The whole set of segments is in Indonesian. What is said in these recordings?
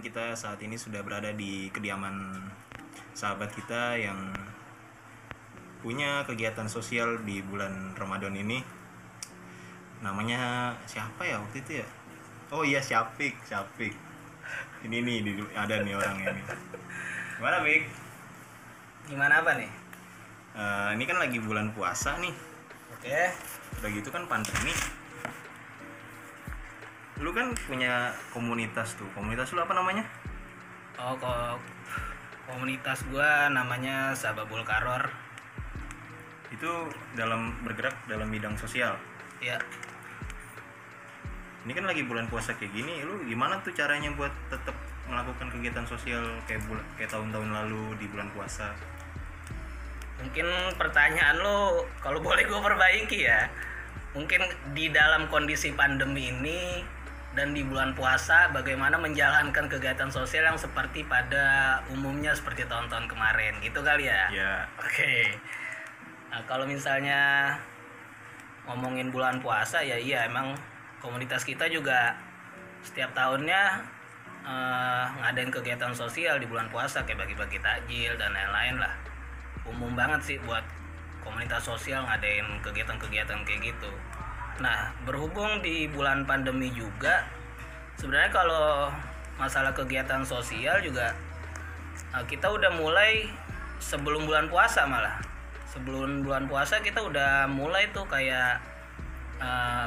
kita saat ini sudah berada di kediaman sahabat kita yang punya kegiatan sosial di bulan Ramadan ini. Namanya siapa ya waktu itu ya? Oh iya Syafik, Syafik. Ini nih ada nih orangnya nih. Gimana Fik? Gimana apa nih? Eh, ini kan lagi bulan puasa nih. Oke. Udah gitu kan pandemi. Lu kan punya komunitas tuh. Komunitas lu apa namanya? Oh, kok komunitas gua namanya Sababul Karor. Itu dalam bergerak dalam bidang sosial. Ya, Ini kan lagi bulan puasa kayak gini, lu gimana tuh caranya buat tetap melakukan kegiatan sosial kayak bul- kayak tahun-tahun lalu di bulan puasa? mungkin pertanyaan lo kalau boleh gue perbaiki ya. Mungkin di dalam kondisi pandemi ini dan di bulan puasa bagaimana menjalankan kegiatan sosial yang seperti pada umumnya seperti tahun-tahun kemarin gitu kali ya. Ya, Oke. Nah, kalau misalnya ngomongin bulan puasa ya iya emang komunitas kita juga setiap tahunnya eh, ngadain kegiatan sosial di bulan puasa kayak bagi-bagi takjil dan lain-lain lah. Umum banget sih buat komunitas sosial ngadain kegiatan-kegiatan kayak gitu. Nah, berhubung di bulan pandemi juga sebenarnya kalau masalah kegiatan sosial juga Nah, kita udah mulai sebelum bulan puasa malah. Sebelum bulan puasa kita udah mulai tuh kayak eh,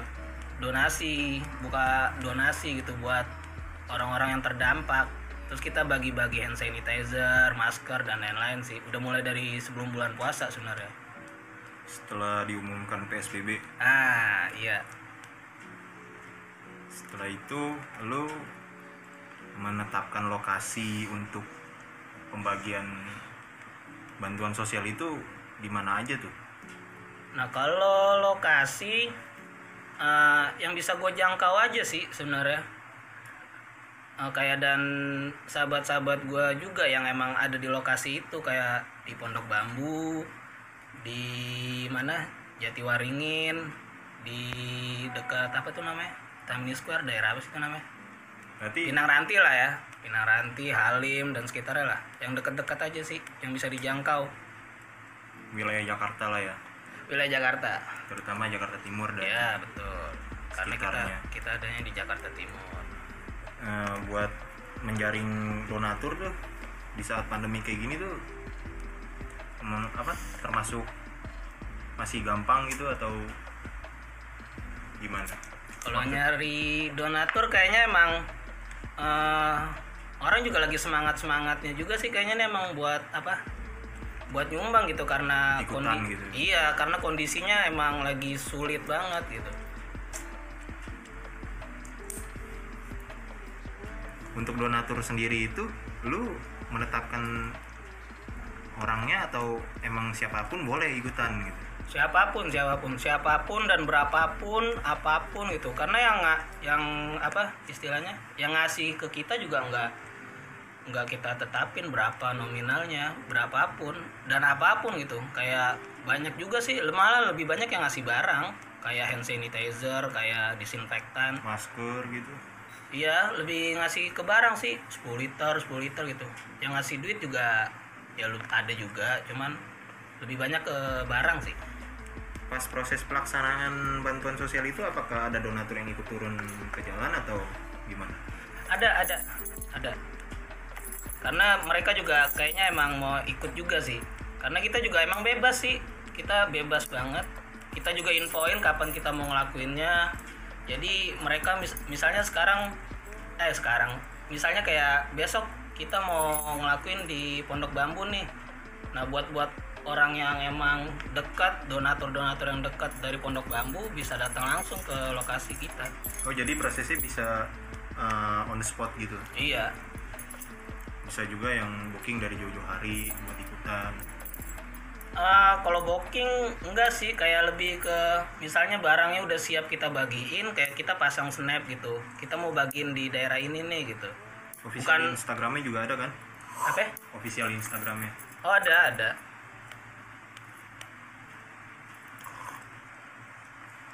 donasi, buka donasi gitu buat orang-orang yang terdampak. Terus kita bagi-bagi hand sanitizer, masker dan lain-lain sih. Udah mulai dari sebelum bulan puasa sebenarnya. Setelah diumumkan PSBB, Ah, iya. setelah itu lu menetapkan lokasi untuk pembagian bantuan sosial itu di mana aja tuh? Nah kalau lokasi eh, yang bisa gue jangkau aja sih sebenarnya Eh, kayak dan sahabat-sahabat gue juga yang emang ada di lokasi itu kayak di Pondok Bambu, di mana Jatiwaringin, di dekat apa tuh namanya Tamini Square daerah apa sih itu namanya? Berarti Pinang Ranti lah ya, Pinang Ranti, Halim dan sekitarnya lah, yang dekat-dekat aja sih, yang bisa dijangkau wilayah Jakarta lah ya, wilayah Jakarta. terutama Jakarta Timur dan Ya betul. Karena kita Sekitarnya. kita adanya di Jakarta Timur. eh, buat menjaring donatur tuh di saat pandemi kayak gini tuh apa termasuk masih gampang gitu atau gimana? Kalau nyari donatur kayaknya emang eh, orang juga lagi semangat semangatnya juga sih kayaknya nih emang buat apa? Buat nyumbang gitu karena Ikutan gitu. Iya karena kondisinya emang lagi sulit banget gitu. Untuk donatur sendiri itu lu menetapkan orangnya atau emang siapa pun boleh ikutan gitu? siapa pun siapa pun siapa pun dan berapapun apa pun gitu. Karena yang yang apa istilahnya? Yang ngasih ke kita juga nggak nggak kita tetapin berapa nominalnya berapapun dan apa pun gitu. Kayak banyak juga sih malah lebih banyak yang ngasih barang. Kayak hand sanitizer kayak disinfektan. Masker gitu? iya lebih ngasih ke barang sih. 10 liter 10 liter gitu. Yang ngasih duit juga ya lu ada juga cuman lebih banyak ke barang sih. Pas proses pelaksanaan bantuan sosial itu apakah ada donatur yang ikut turun ke jalan atau gimana? ada ada ada. Karena mereka juga kayaknya emang mau ikut juga sih. Karena kita juga emang bebas sih. Kita bebas banget. Kita juga infoin kapan kita mau ngelakuinnya. Jadi mereka mis- misalnya sekarang eh sekarang. Misalnya kayak besok kita mau ngelakuin di Pondok Bambu nih. Nah buat buat orang yang emang dekat donatur-donatur yang dekat dari Pondok Bambu bisa datang langsung ke lokasi kita. Oh jadi prosesnya bisa uh, on the spot gitu? iya. Bisa juga yang booking dari jauh-jauh hari buat ikutan. Ah, kalau booking enggak sih. Kayak lebih ke misalnya barangnya udah siap kita bagiin kayak kita pasang snap gitu. Kita mau bagiin di daerah ini nih gitu Official Bukan- Instagramnya juga ada kan? apa Official Instagramnya. oh ada ada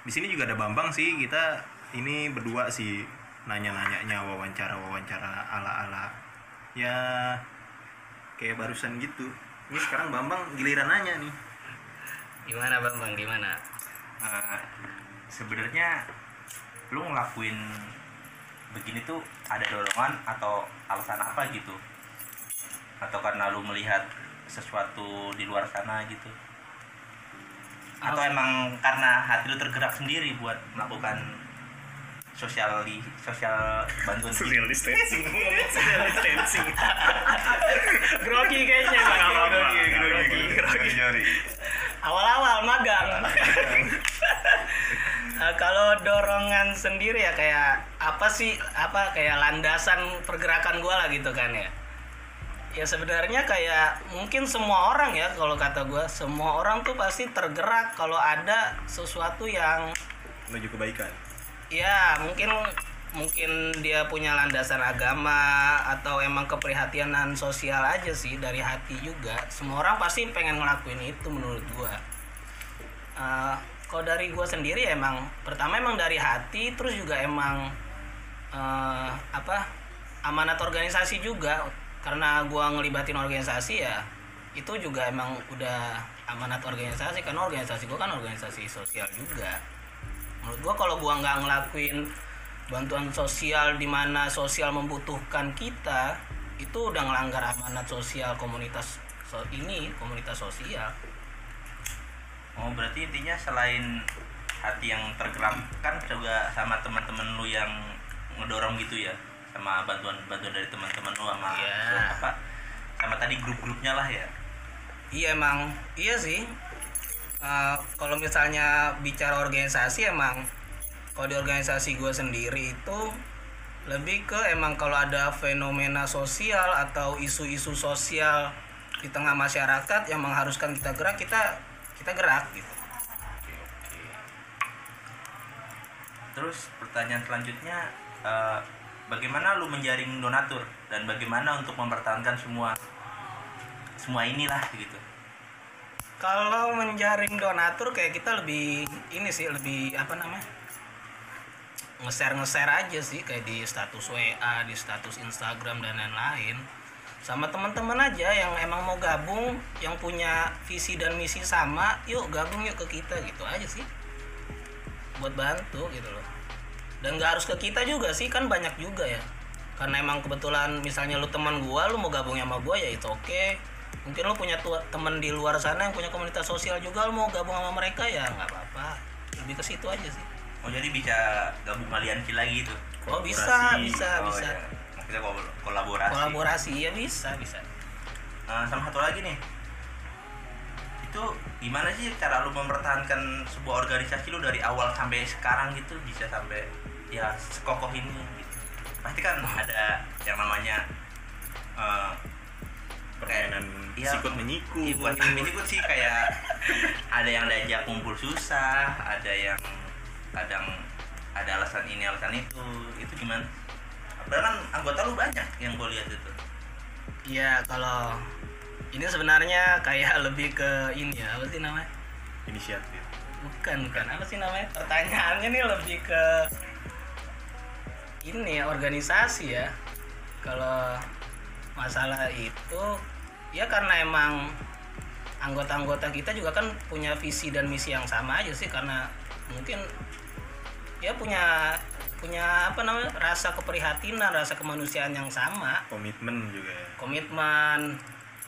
Di sini juga ada Bambang sih. Kita ini berdua sih nanya-nanyanya wawancara-wawancara ala-ala ya kayak barusan gitu ini sekarang Bambang giliran nanya nih Gimana Bang Bang gimana? Eh, sebenarnya lu ngelakuin begini tuh ada dorongan atau alasan apa gitu atau karena lu melihat sesuatu di luar sana gitu atau Apa? emang karena hati lu tergerak sendiri buat melakukan sosial sosial bantuan social distancing social distancing Grogi kayaknya Bang. Grogi, grogi, grogi. Awal-awal magang. Eh, kalau dorongan sendiri ya kayak apa sih apa kayak landasan pergerakan gua lah gitu kan ya. Ya sebenarnya kayak mungkin semua orang ya kalau kata gua semua orang tuh pasti tergerak kalau ada sesuatu yang menuju kebaikan. Ya mungkin mungkin dia punya landasan agama atau emang keprihatinan sosial aja sih dari hati juga. Semua orang pasti pengen ngelakuin itu menurut gua. Eh, kalau dari gua sendiri emang pertama emang dari hati terus juga emang eh, apa amanat organisasi juga. Karena gua ngelibatin organisasi ya itu juga emang udah amanat organisasi. Karena organisasi gua kan organisasi sosial juga. Menurut gua kalau gua nggak ngelakuin bantuan sosial di mana sosial membutuhkan kita itu udah ngelanggar amanat sosial komunitas so- ini komunitas sosial. Oh berarti intinya selain hati yang tergerak kan juga sama teman-teman lu yang ngedorong gitu ya sama bantuan bantuan dari teman-teman lu sama Iya. apa sama tadi grup-grupnya lah ya. Iya emang. Iya sih. Eh, kalau misalnya bicara organisasi emang kalau di organisasi gue sendiri itu lebih ke emang kalau ada fenomena sosial atau isu-isu sosial di tengah masyarakat yang mengharuskan kita gerak kita kita gerak gitu. Terus pertanyaan selanjutnya eh, bagaimana lu menjaring donatur dan bagaimana untuk mempertahankan semua semua inilah gitu Kalau menjaring donatur kayak kita lebih ini sih lebih apa namanya nge-share nge-share aja sih kayak di status WA, di status Instagram dan lain-lain. Sama teman-teman aja yang emang mau gabung, yang punya visi dan misi sama, yuk gabung yuk ke kita gitu aja sih. Buat bantu gitu loh. Dan gak harus ke kita juga sih, kan banyak juga ya. Karena emang kebetulan misalnya lu teman gua, lu mau gabung sama gua ya itu oke. Mungkin lu punya teman di luar sana yang punya komunitas sosial juga, lu mau gabung sama mereka ya nggak apa-apa. Lebih ke situ aja sih. oh jadi bisa gabung aliansi lagi gitu Oh bisa, bisa, oh, bisa. ya. kolaborasi Kolaborasi ya bisa, bisa. Nah, sama satu lagi nih itu gimana sih cara lu mempertahankan sebuah organisasi lu dari awal sampai sekarang gitu bisa sampai ya sekokoh ini gitu pasti kan ada yang namanya eh, permainan Iya. sikut menyikut Iya, bukan ini ikut sih kayak ada yang diajak kumpul susah, ada yang kadang ada alasan ini alasan itu, itu gimana? Padahal kan anggota lu banyak yang gue lihat itu. Iya, kalau ini sebenarnya kayak lebih ke ini ya, apa sih namanya? inisiatif Bukan, bukan. Apa sih namanya? Pertanyaannya nih lebih ke ini ya, organisasi ya. Kalau masalah itu ya karena emang anggota-anggota kita juga kan punya visi dan misi yang sama aja sih karena mungkin ya punya punya apa namanya rasa keprihatinan rasa kemanusiaan yang sama. Komitmen juga ya. Komitmen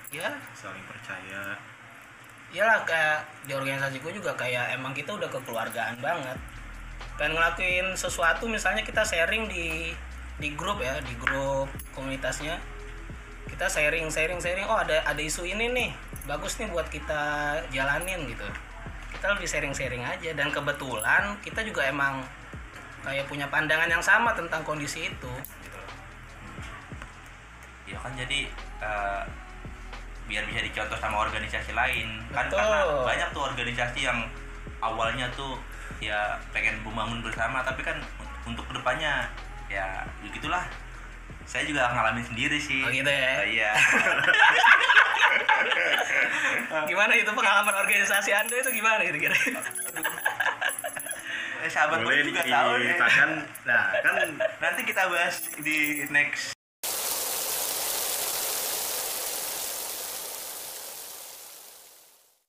ya. Saling percaya. Iyalah kayak di organisasi gue juga kayak emang kita udah kekeluargaan banget pengen ngelakuin sesuatu misalnya kita sharing di di grup ya di grup komunitasnya. Kita sharing sharing sharing. Oh ada ada isu ini nih. Bagus nih buat kita jalanin gitu. Kita lebih sharing sharing aja. Dan kebetulan kita juga emang kayak punya pandangan yang sama tentang kondisi itu. Gitu. Ya kan jadi eh, biar bisa dicontoh sama organisasi lain. Kan Betul. karena banyak tuh organisasi yang awalnya tuh ya pengen membangun bersama tapi kan untuk ke depannya ya begitulah. Saya juga ngalamin sendiri sih. Oh gitu ya? Eh, iya. Gimana itu pengalaman organisasi anda itu gimana gitu kira sahabat boleh gue juga tahu nih. diceritakan nah kan nanti kita bahas di next